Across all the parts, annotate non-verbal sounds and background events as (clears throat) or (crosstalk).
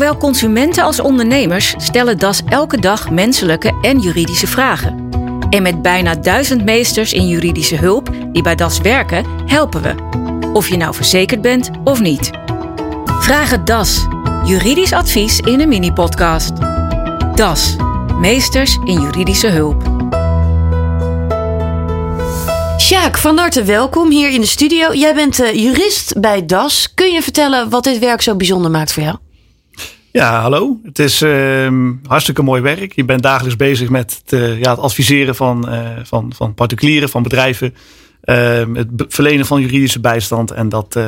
Zowel consumenten als ondernemers stellen DAS elke dag menselijke en juridische vragen. En met bijna duizend meesters in juridische hulp die bij DAS werken, helpen we. Of je nou verzekerd bent of niet. Vraag het DAS. Juridisch advies in een mini-podcast. DAS. Meesters in juridische hulp. Sjaak, van harte welkom hier in de studio. Jij bent uh, jurist bij DAS. Kun je vertellen wat dit werk zo bijzonder maakt voor jou? Ja, hallo. Het is uh, hartstikke mooi werk. Je bent dagelijks bezig met het, uh, ja, het adviseren van, uh, van, van particulieren, van bedrijven. Ehm, het verlenen van juridische bijstand. En dat,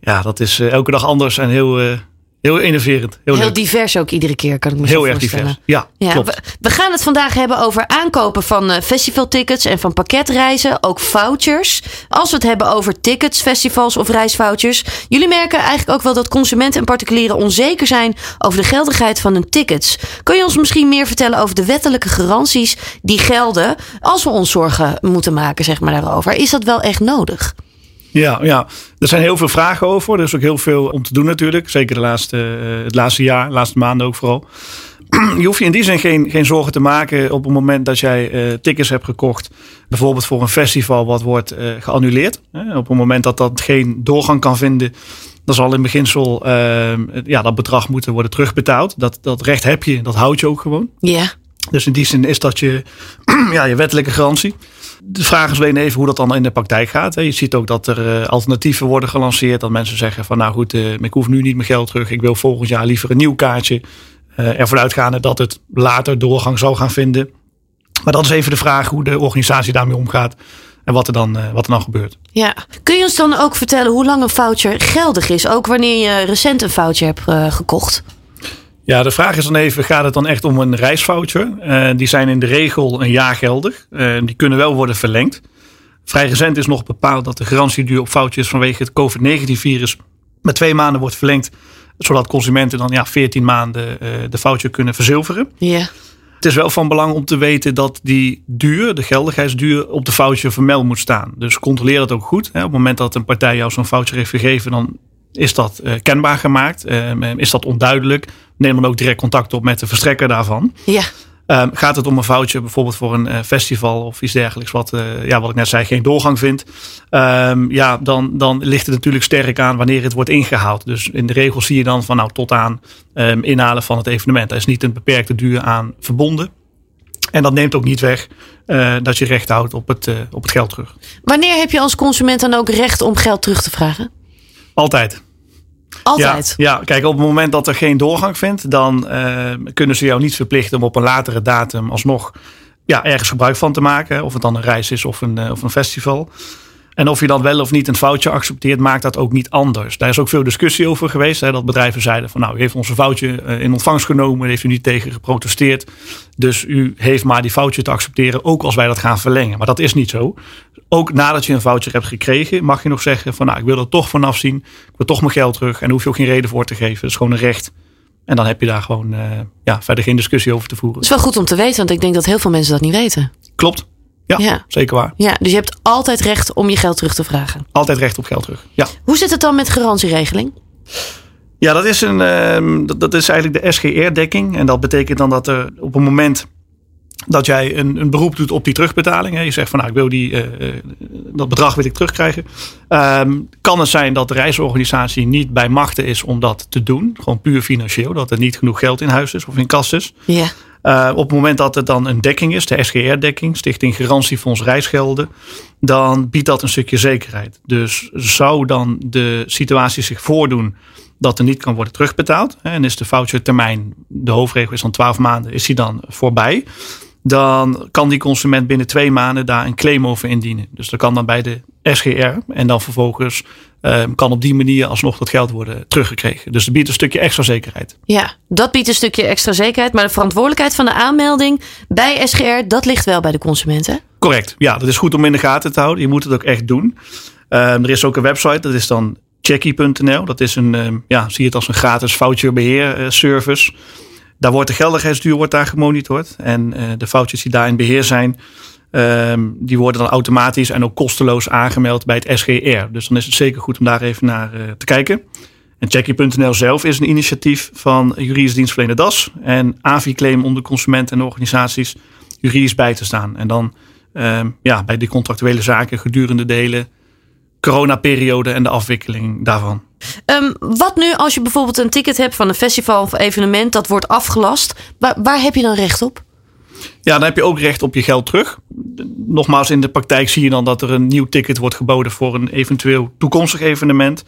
ja, dat is elke dag anders en heel, Heel innoverend. Heel, heel divers ook iedere keer, kan ik me heel zo voorstellen. Heel erg divers, ja, klopt. We, we, gaan het vandaag hebben over aankopen van uh, festivaltickets en van pakketreizen. Ook vouchers. Als we het hebben over tickets, festivals of reisvouchers. Jullie merken eigenlijk ook wel dat consumenten en particulieren onzeker zijn over de geldigheid van hun tickets. Kun je ons misschien meer vertellen over de wettelijke garanties die gelden als we ons zorgen moeten maken zeg maar, daarover? Is dat wel echt nodig? Ja, ja, er zijn heel veel vragen over. Er is ook heel veel om te doen natuurlijk. Zeker de laatste, uh, het laatste jaar, de laatste maanden ook vooral. (clears throat) je hoeft je in die zin geen, geen zorgen te maken op het moment dat jij uh, tickets hebt gekocht. Bijvoorbeeld voor een festival wat wordt uh, geannuleerd. op het moment dat dat geen doorgang kan vinden. Dan zal in beginsel ja, dat bedrag moeten worden terugbetaald. Dat, dat recht heb je, dat houd je ook gewoon. Ja. Dus in die zin is dat je, (clears throat) ja, je wettelijke garantie. De vraag is alleen even hoe dat dan in de praktijk gaat. Je ziet ook dat er eh, alternatieven worden gelanceerd. Dat mensen zeggen van nou goed, eh, ik hoef nu niet mijn geld terug. Ik wil volgend jaar liever een nieuw kaartje. Uh, ervan uitgaande dat het later doorgang zal gaan vinden. Maar dat is even de vraag hoe de organisatie daarmee omgaat. En wat er, dan, wat er dan gebeurt. Ja. Kun je ons dan ook vertellen hoe lang een voucher geldig is? Ook wanneer je recent een voucher hebt gekocht? Ja, de vraag is dan even, gaat het dan echt om een reisvoucher? Uh, die zijn in de regel een jaar geldig. Uh, die kunnen wel worden verlengd. Vrij recent is nog bepaald dat de garantieduur op vouchers vanwege het COVID-19-virus met twee maanden wordt verlengd. Zodat consumenten dan ja, 14 maanden uh, de voucher kunnen verzilveren. Ja. Het is wel van belang om te weten dat die duur, de geldigheidsduur, op de voucher vermeld moet staan. Dus controleer dat ook goed. Hè. Op het moment dat een partij jou zo'n voucher heeft gegeven, dan is dat kenbaar gemaakt? Uh, is dat onduidelijk? Neem dan ook direct contact op met de verstrekker daarvan. Ja. Um, gaat het om een foutje bijvoorbeeld voor een uh, festival of iets dergelijks, wat, ja, wat ik net zei, geen doorgang vindt? Um, ja, dan, dan ligt het natuurlijk sterk aan wanneer het wordt ingehaald. Dus in de regels zie je dan van nou tot aan um, inhalen van het evenement. Daar is niet een beperkte duur aan verbonden. En dat neemt ook niet weg uh, dat je recht houdt op het, op het geld terug. Wanneer heb je als consument dan ook recht om geld terug te vragen? Altijd. Altijd? Ja, ja, kijk, op het moment dat er geen doorgang vindt, dan uh, kunnen ze jou niet verplichten om op een latere datum alsnog ja, ergens gebruik van te maken. Of het dan een reis is of een, uh, of een festival. En of je dan wel of niet een foutje accepteert, maakt dat ook niet anders. Daar is ook veel discussie over geweest. Hè, dat bedrijven zeiden van nou, u heeft onze foutje eh, in ontvangst genomen, heeft u niet tegen geprotesteerd. Dus u heeft maar die foutje te accepteren, ook als wij dat gaan verlengen. Maar dat is niet zo. Ook nadat je een foutje hebt gekregen, mag je nog zeggen van nou, ik wil er toch vanaf zien. Ik wil toch mijn geld terug. En daar hoef je ook geen reden voor te geven. Dat is gewoon een recht. En dan heb je daar gewoon uh, ja, verder geen discussie over te voeren. Het is wel goed om te weten, want ik denk dat heel veel mensen dat niet weten. Klopt. Ja, ja, zeker waar. Ja, dus je hebt altijd recht om je geld terug te vragen. Altijd recht op geld terug, ja. Hoe zit het dan met garantieregeling? Ja, dat is, een, uh, dat, dat, is eigenlijk de SGR-dekking. En dat betekent dan dat er op een moment dat jij een, een beroep doet op die terugbetaling. Hè, je zegt van nou, ik wil die, uh, dat bedrag wil ik terugkrijgen. Um, kan het zijn dat de reisorganisatie niet bij machten is om dat te doen. Gewoon puur financieel. Dat er niet genoeg geld in huis is of in kas is. Ja. Uh, op het moment dat er dan een dekking is, de SGR-dekking, Stichting Garantiefonds Reisgelden, dan biedt dat een stukje zekerheid. Dus zou dan de situatie zich voordoen dat er niet kan worden terugbetaald, en is de vouchertermijn, de hoofdregel is dan 12 maanden, is die dan voorbij, dan kan die consument binnen twee maanden daar een claim over indienen. Dus dat kan dan bij de SGR en dan vervolgens uh, kan op die manier alsnog dat geld worden teruggekregen. Dus dat biedt een stukje extra zekerheid. Ja, dat biedt een stukje extra zekerheid. Maar de verantwoordelijkheid van de aanmelding bij SGR, dat ligt wel bij de consumenten. Correct. Ja, dat is goed om in de gaten te houden. Je moet het ook echt doen. Uh, er is ook een website, dat is dan checky.nl. Dat is een, uh, ja, zie het als een gratis voucherbeheer service. Daar wordt de geldigheidsduur wordt daar gemonitord. En uh, de foutjes die daar in beheer zijn, Um, die worden dan automatisch en ook kosteloos aangemeld bij het SGR. Dus dan is het zeker goed om daar even naar uh, te kijken. En Checkie.nl zelf is een initiatief van juridisch dienstverlener DAS en AVI-claim om de consumenten en organisaties juridisch bij te staan. En dan ehm, ja, bij de contractuele zaken gedurende de hele coronaperiode en de afwikkeling daarvan. Um, wat nu als je bijvoorbeeld een ticket hebt van een festival of evenement dat wordt afgelast? Waar heb je dan recht op? Ja, dan heb je ook recht op je geld terug. Nogmaals, in de praktijk zie je dan dat er een nieuw ticket wordt geboden voor een eventueel toekomstig evenement.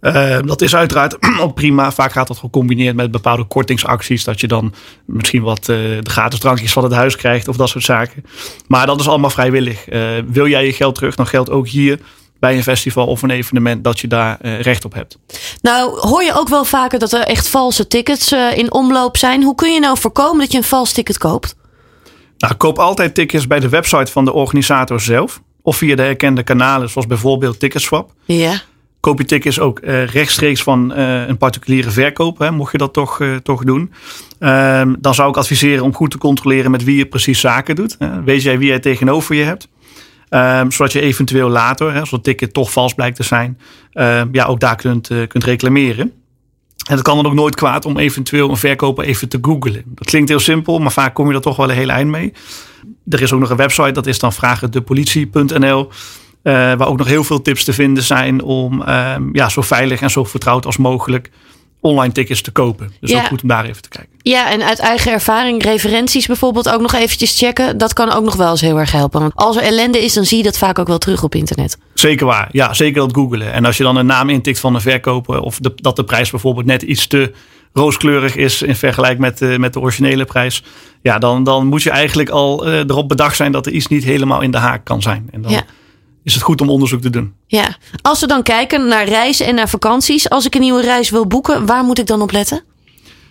Uh, dat is uiteraard (clears throat) ook prima. Vaak gaat dat gecombineerd met bepaalde kortingsacties. Dat je dan misschien wat uh, de gratis drankjes van het huis krijgt of dat soort zaken. Maar dat is allemaal vrijwillig. Uh, wil jij je geld terug, dan geldt ook hier bij een festival of een evenement dat je daar recht op hebt. Nou, hoor je ook wel vaker dat er echt valse tickets in omloop zijn. Hoe kun je nou voorkomen dat je een vals ticket koopt? Nou, koop altijd tickets bij de website van de organisator zelf. Of via de erkende kanalen, zoals bijvoorbeeld Ticketswap. Ja. Koop je tickets ook uh, rechtstreeks van een particuliere verkoop, hè, mocht je dat toch, toch doen. Ehm, dan zou ik adviseren om goed te controleren met wie je precies zaken doet. Wees jij wie jij tegenover je hebt. Um, zodat je eventueel later, hè, als het ticket toch vals blijkt te zijn, um, ja, ook daar kunt, uh, kunt reclameren. En het kan dan ook nooit kwaad om eventueel een verkoper even te googlen. Dat klinkt heel simpel, maar vaak kom je er toch wel een heel eind mee. Er is ook nog een website, dat is dan vragendepolitie.nl. Uh, waar ook nog heel veel tips te vinden zijn om um, ja, zo veilig en zo vertrouwd als mogelijk online tickets te kopen. Dus ja. ook goed om daar even te kijken. Ja, en uit eigen ervaring, referenties bijvoorbeeld ook nog eventjes checken. Dat kan ook nog wel eens heel erg helpen. Want als er ellende is, dan zie je dat vaak ook wel terug op internet. Zeker waar. Ja, zeker dat googelen. En als je dan een naam intikt van een verkoper... of de, dat de prijs bijvoorbeeld net iets te rooskleurig is... in vergelijking met, uh, met de originele prijs... ja, dan, dan moet je eigenlijk al uh, erop bedacht zijn... dat er iets niet helemaal in de haak kan zijn. En dan, ja is het goed om onderzoek te doen. Ja, als we dan kijken naar reizen en naar vakanties. Als ik een nieuwe reis wil boeken, waar moet ik dan op letten?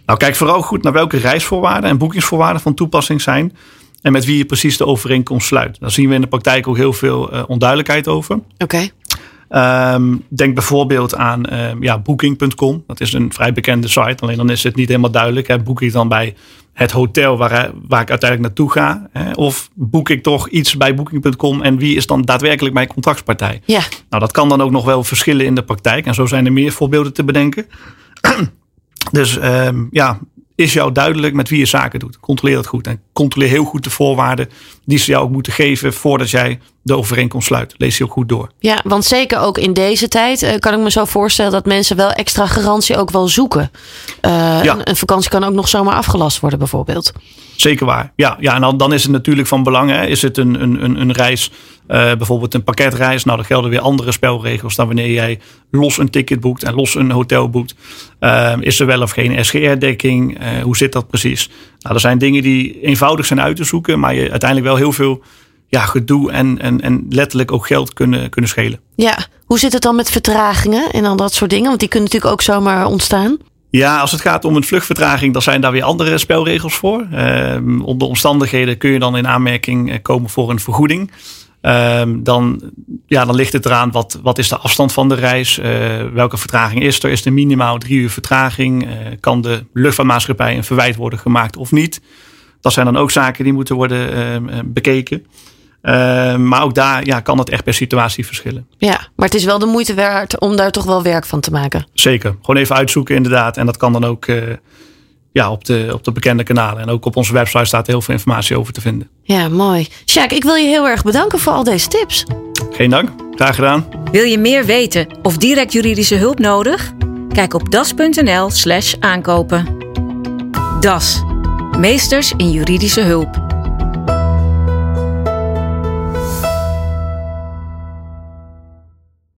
Nou, kijk vooral goed naar welke reisvoorwaarden en boekingsvoorwaarden van toepassing zijn. En met wie je precies de overeenkomst sluit. Daar zien we in de praktijk ook heel veel uh, onduidelijkheid over. Oké. Okay. Um, denk bijvoorbeeld aan um, ja, Booking.com. Dat is een vrij bekende site. Alleen dan is het niet helemaal duidelijk. Hè. Boek ik dan bij het hotel waar, waar ik uiteindelijk naartoe ga? Hè? Of boek ik toch iets bij Booking.com en wie is dan daadwerkelijk mijn contractspartij? Ja. Nou, dat kan dan ook nog wel verschillen in de praktijk. En zo zijn er meer voorbeelden te bedenken. (clears throat) dus um, ja, is jou duidelijk met wie je zaken doet. Controleer dat goed. En controleer heel goed de voorwaarden die ze jou ook moeten geven voordat jij de overeenkomst sluit. Lees die ook goed door. Ja, want zeker ook in deze tijd uh, kan ik me zo voorstellen dat mensen wel extra garantie ook wel zoeken. Uh, ja. een, een, vakantie kan ook nog zomaar afgelast worden, bijvoorbeeld. Zeker waar. Ja, ja en dan, dan is het natuurlijk van belang. Hè. Is het een, een, een reis, uh, bijvoorbeeld een pakketreis? Nou, dan gelden weer andere spelregels dan wanneer jij los een ticket boekt en los een hotel boekt. is er wel of geen SGR-dekking? hoe zit dat precies? Nou, er zijn dingen die eenvoudig zijn uit te zoeken, maar je uiteindelijk wel heel veel ja, gedoe en, en, en letterlijk ook geld kunnen, kunnen schelen. Ja, hoe zit het dan met vertragingen en dan dat soort dingen? Want die kunnen natuurlijk ook zomaar ontstaan. Ja, als het gaat om een vluchtvvertraging, dan zijn daar weer andere spelregels voor. Uh, onder omstandigheden kun je dan in aanmerking eh, komen voor een vergoeding. Uh, dan, ja, dan ligt het eraan wat, wat is de afstand van de reis, uh, welke vertraging is er. Is er minimaal drie uur vertraging? Uh, kan de luchtvaartmaatschappij een verwijt worden gemaakt of niet? Dat zijn dan ook zaken die moeten worden ehm, bekeken. Uh, maar ook daar ja, kan het echt per situatie verschillen. Ja, maar het is wel de moeite waard om daar toch wel werk van te maken. Zeker. Gewoon even uitzoeken inderdaad. En dat kan dan ook uh, ja, op, de, op de bekende kanalen. En ook op onze website staat heel veel informatie over te vinden. Ja, mooi. Sjaak, ik wil je heel erg bedanken voor al deze tips. Geen dank. Graag gedaan. Wil je meer weten of direct juridische hulp nodig? Kijk op das.nl slash aankopen. Das. Meesters in juridische hulp.